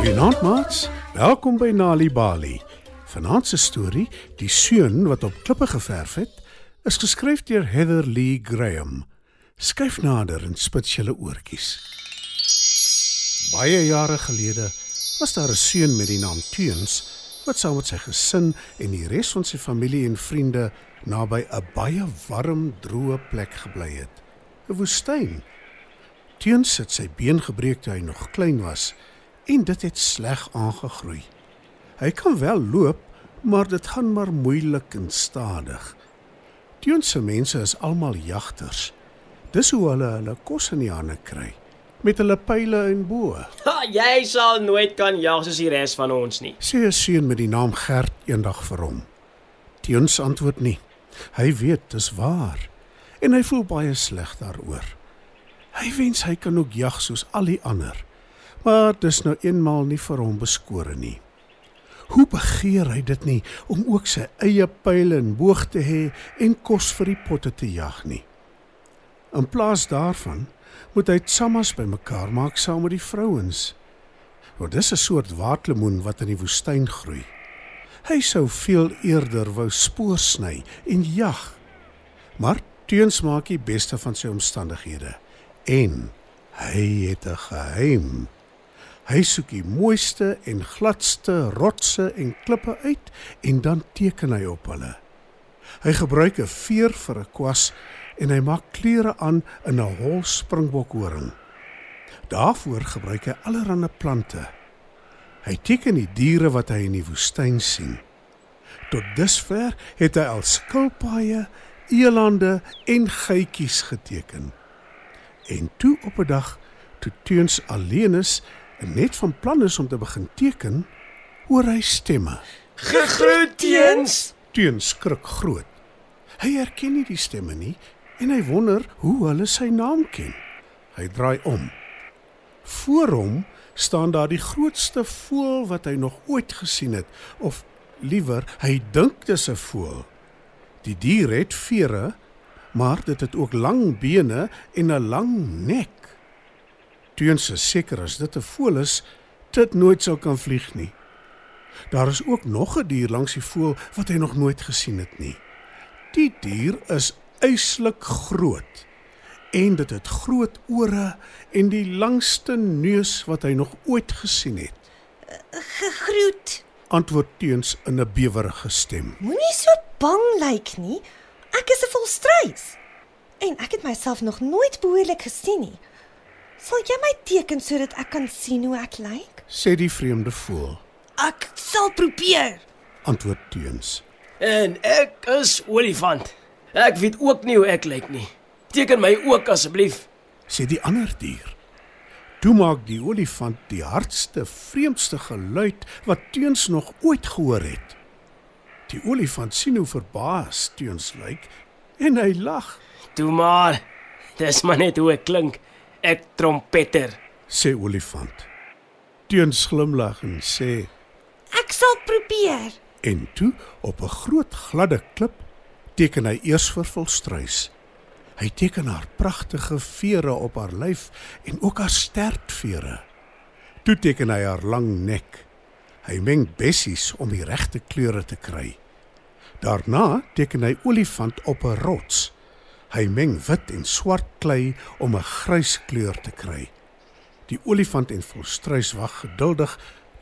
Goeienaand maats. Welkom by Nali Bali. Vanaand se storie, Die seun wat op klippe geverf het, is geskryf deur Heather Lee Graham. Skryf nader en spits julle oortjies. Baie jare gelede was daar 'n seun met die naam Teuns wat saam met sy gesin en die res van sy familie en vriende naby 'n baie warm, droë plek gebly het. 'n Woestyn. Teuns het sy been gebreek toe hy nog klein was en dit het sleg aangegroei. Hy kan wel loop, maar dit gaan maar moeilik en stadig. Teuns se mense is almal jagters. Dis hoe hulle hulle kos in die hande kry met hulle pile en boë. Ha, jy sal nooit kan jag soos die res van ons nie. Sê 'n seun met die naam Gert eendag vir hom. Teuns antwoord nie. Hy weet dis waar en hy voel baie sleg daaroor. Hy wens hy kan ook jag soos al die ander. Maar dis nou eenmaal nie vir hom beskore nie. Hoe begeer hy dit nie om ook sy eie pile en boog te hê en kos vir die potte te jag nie. In plaas daarvan moet hy tsammas bymekaar maak saam met die vrouens. Want dis 'n soort waatlemoen wat in die woestyn groei. Hy sou veel eerder wou spoor sny en jag. Maar Teuns maak die beste van sy omstandighede en hy het 'n geheim. Hy soek die mooiste en gladste rotse en klippe uit en dan teken hy op hulle. Hy gebruik 'n veer vir 'n kwas en hy maak kleure aan in 'n hol springbokhoring. Daarvoor gebruik hy allerlei plante. Hy teken die diere wat hy in die woestyn sien. Tot dusver het hy al skilpaaie, elande en geitjies geteken. En toe op 'n dag toe Teuns alleen is en net van plan is om te begin teken, hoor hy stemme. Gegroet teens. Teuns skrik groot. Hy herken nie die stemme nie en hy wonder hoe hulle sy naam ken. Hy draai om. Voor hom staan daar die grootste voël wat hy nog ooit gesien het of liewer hy dink dis 'n voël. Die dier het vere, maar dit het ook lang bene en 'n lang nek. Teuns is seker as dit 'n voël is, dit nooit sou kan vlieg nie. Daar is ook nog 'n dier langs die voël wat hy nog nooit gesien het nie. Die dier is uitslik groot en dit het groot ore en die langste neus wat hy nog ooit gesien het. Gegroet. Antwoord Teuns in 'n bewerige stem. Moenie so bang lyk nie. Ek is 'n volstruis. En ek het myself nog nooit behoorlik gesien nie. Sal jy my teken sodat ek kan sien hoe ek lyk? Sê die vreemde voël. Ek sal probeer. Antwoord Teuns. En ek is olifant. Ek weet ook nie hoe ek lyk nie. Teken my ook asseblief. Sê die ander dier. Toe maak die olifant die hardste, vreemdste geluid wat Teuns nog ooit gehoor het. Die olifant sien hoe verbaas Teuns lyk en hy lag. Toe maar. Dis maar net hoe ek klink. Ek trompeter. Sê olifant. Teuns glimlag en sê Ek sal probeer. en toe op 'n groot gladde klip teken hy eers vir volstruis. Hy teken haar pragtige vere op haar lyf en ook haar stertvere. Toe teken hy haar lang nek. Hy meng bessies om die regte kleure te kry. Daarna teken hy olifant op 'n rots. Hy meng wit en swart klei om 'n grys kleur te kry. Die olifant en volstruis wag geduldig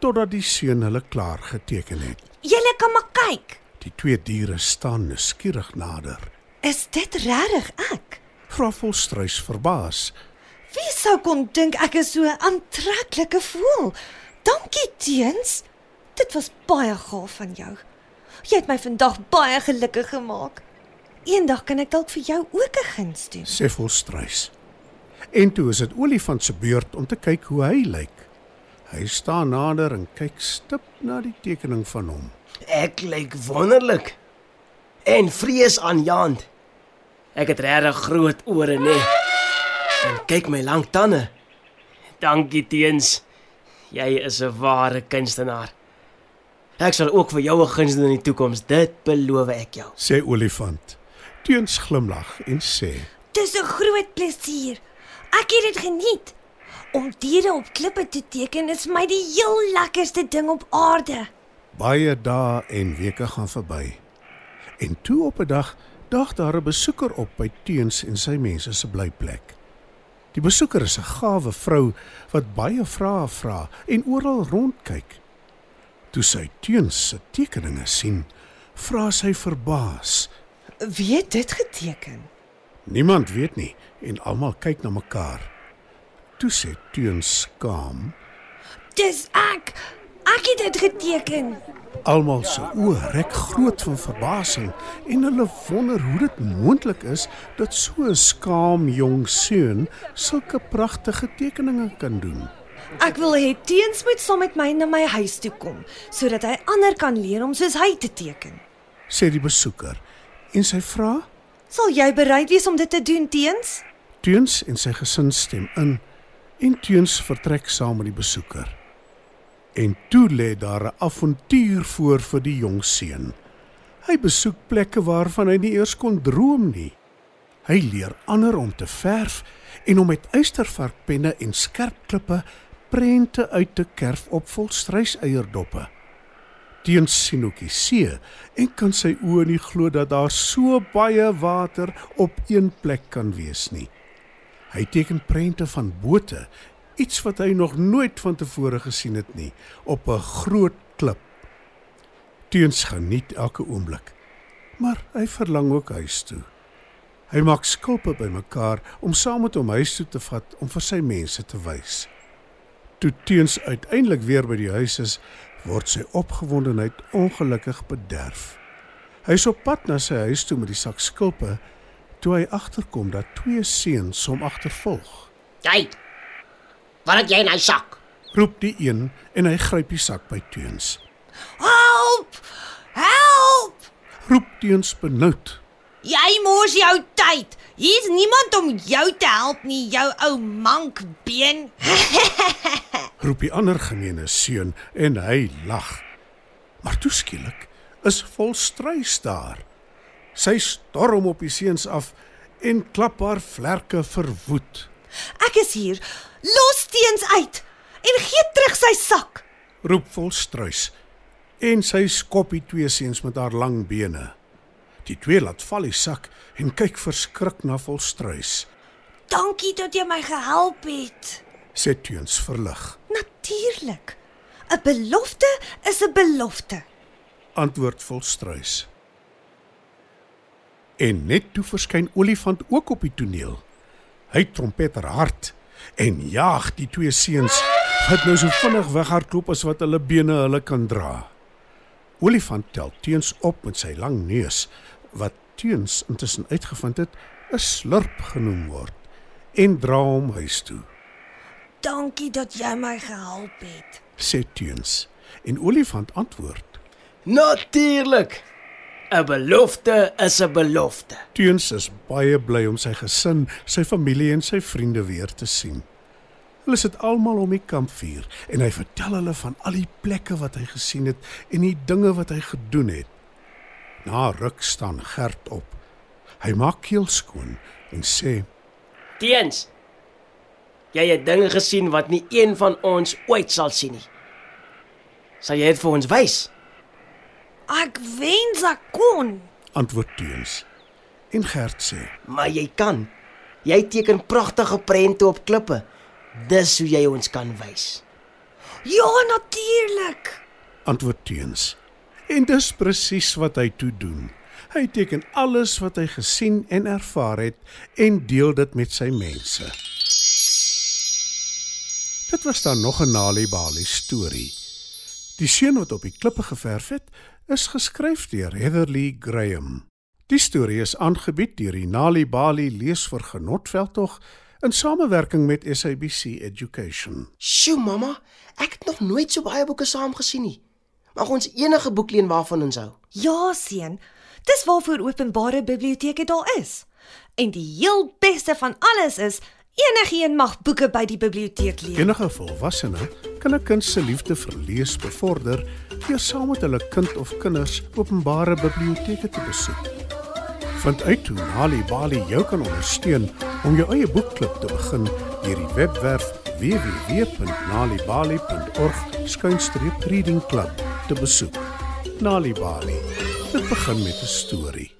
totdat die seun hulle klaar geteken het. Julle kan maar kyk. Die twee diere staan nuuskierig nader. Is dit regtig ek? Vra volstruis verbaas. Wie sou kon dink ek is so 'n aantreklike voël? Dankie, Teens. Dit was baie gaaf van jou. Jy het my vandag baie gelukkig gemaak. Eendag kan ek dalk vir jou ook 'n guns doen. sê volstruis. En toe is dit olifant se beurt om te kyk hoe hy lyk. Hy staan nader en kyk stip na die tekening van hom. Ek lyk wonderlik. En vreesaanjaend. Ek het regtig groot ore, nê. En kyk my lang tande. Dankie teens. Jy is 'n ware kunstenaar. Ek sal ook vir jou 'n guns doen in die toekoms, dit beloof ek jou. Sê olifant. Teuns glimlag en sê: Dis 'n groot plesier. Ek het dit geniet. Om diere op klippe te teken is my die heel lekkerste ding op aarde. Baie dae en weke gaan verby. En toe op 'n dag daag daar 'n besoeker op by Teuns en sy mense se blyplek. Die besoeker is 'n gawe vrou wat baie vrae vra en oral rondkyk. Toe sy Teuns se tekeninge sien, vra sy verbaas. Wie het dit geteken? Niemand weet nie en almal kyk na mekaar. Toe sê Teuns skaam. Dis ek. Ek het dit geteken. Almal se oë rek groot van verbasing en hulle wonder hoe dit moontlik is dat so 'n skaam jong seun sulke pragtige tekeninge kan doen. Ek wil hê Teens moet saam met my na my huis toe kom sodat hy ander kan leer om soos hy te teken. Sê die besoeker en sy vra Sal jy bereid wees om dit te doen, Teens? Teuns en sy gesin stem in en Teuns vertrek saam met die besoeker. En toe lê daar 'n avontuur voor vir die jong seun. Hy besoek plekke waarvan hy nie eers kon droom nie. Hy leer ander om te verf en om met eystervarkpenne en skerp klippe prente uit te kerf op volstrysyeierdoppe. Ook die see en kan sy oë nie glo dat daar so baie water op een plek kan wees nie. Hy teken prente van bote, iets wat hy nog nooit van tevore gesien het nie, op 'n groot klip. Teens geniet elke oomblik, maar hy verlang ook huis toe. Hy maak skulpe bymekaar om saam met hom huis toe te vat om vir sy mense te wys. Toe Teens uiteindelik weer by die huis is, word sy opgewondenheid ongelukkig bederf. Hy is op pad na sy huis toe met die sak skulpe toe hy agterkom dat twee seuns hom agtervolg. Jy. Wat het jy in hy sak? Roep die een en hy gryp die sak by Teens. Help! Help! Roep Teens benoud. Jy mors jou tyd. Hier's niemand om jou te help nie, jou ou mankbeen. Roep die ander gemeene seun en hy lag. Maar toe skielik is volstruis daar. Sy storm op die seuns af en klap haar vlerke verwoed. Ek is hier. Los teens uit en gee terug sy sak. Roep volstruis en sy skop die twee seuns met haar lang bene. Die twee laat val die sak en kyk verskrik na volstruis. Dankie dat jy my gehelp het. Sê Teens verlig. Natuurlik. 'n Belofte is 'n belofte. Antwoord volstruis. En net toe verskyn Olifant ook op die toneel. Hy trompeter hard en jaag die twee seuns wat nou so vinnig weghardloop as wat hulle bene hulle kan dra. Olifant tel teens op met sy lang neus wat teens intussen uitgevind het 'n slurp genoem word en dra hom huis toe. Dankie dat jy my gehelp het. Sê teens en Olifant antwoord. Natuurlik. 'n Belofte is 'n belofte. Teens is baie bly om sy gesin, sy familie en sy vriende weer te sien. Hulle sit almal om die kampvuur en hy vertel hulle van al die plekke wat hy gesien het en die dinge wat hy gedoen het. Na ruk staan Gert op. Hy maak keel skoon en sê: Teens. Jy het dinge gesien wat nie een van ons ooit sal sien nie. Sal jy dit vir ons wys? Ek wens ek kon. Antwoord Teens. En Gert sê: Maar jy kan. Jy teken pragtige prente op klippe. Dis hoe jy ons kan wys. Ja, natuurlik. Antwoord Teens. En dis presies wat hy toe doen. Hy teken alles wat hy gesien en ervaar het en deel dit met sy mense. Dit was dan nog 'n Nali Bali storie. Die seun wat op die klippe geverf het, is geskryf deur Heatherly Graham. Die storie is aangebied deur die Nali Bali leesvergenotveldtog in samewerking met SABC Education. Sjoe, mamma, ek het nog nooit so baie boeke saam gesien nie. Mag ons enige boek leen waarvan ons hou? Ja, seun. Dis waarvoor openbare biblioteke daar is. En die heel beste van alles is enigiemand mag boeke by die biblioteek lees. Enige volwassene kan 'n kind se liefde vir lees bevorder deur saam met hulle kind of kinders openbare biblioteke te besoek. Vind uit hoe Nali Bali jou kan ondersteun om jou eie boekklub te begin deur die webwerf www.nalibali.org/reading club te besoek. Nali Bali. Dit begin met 'n storie.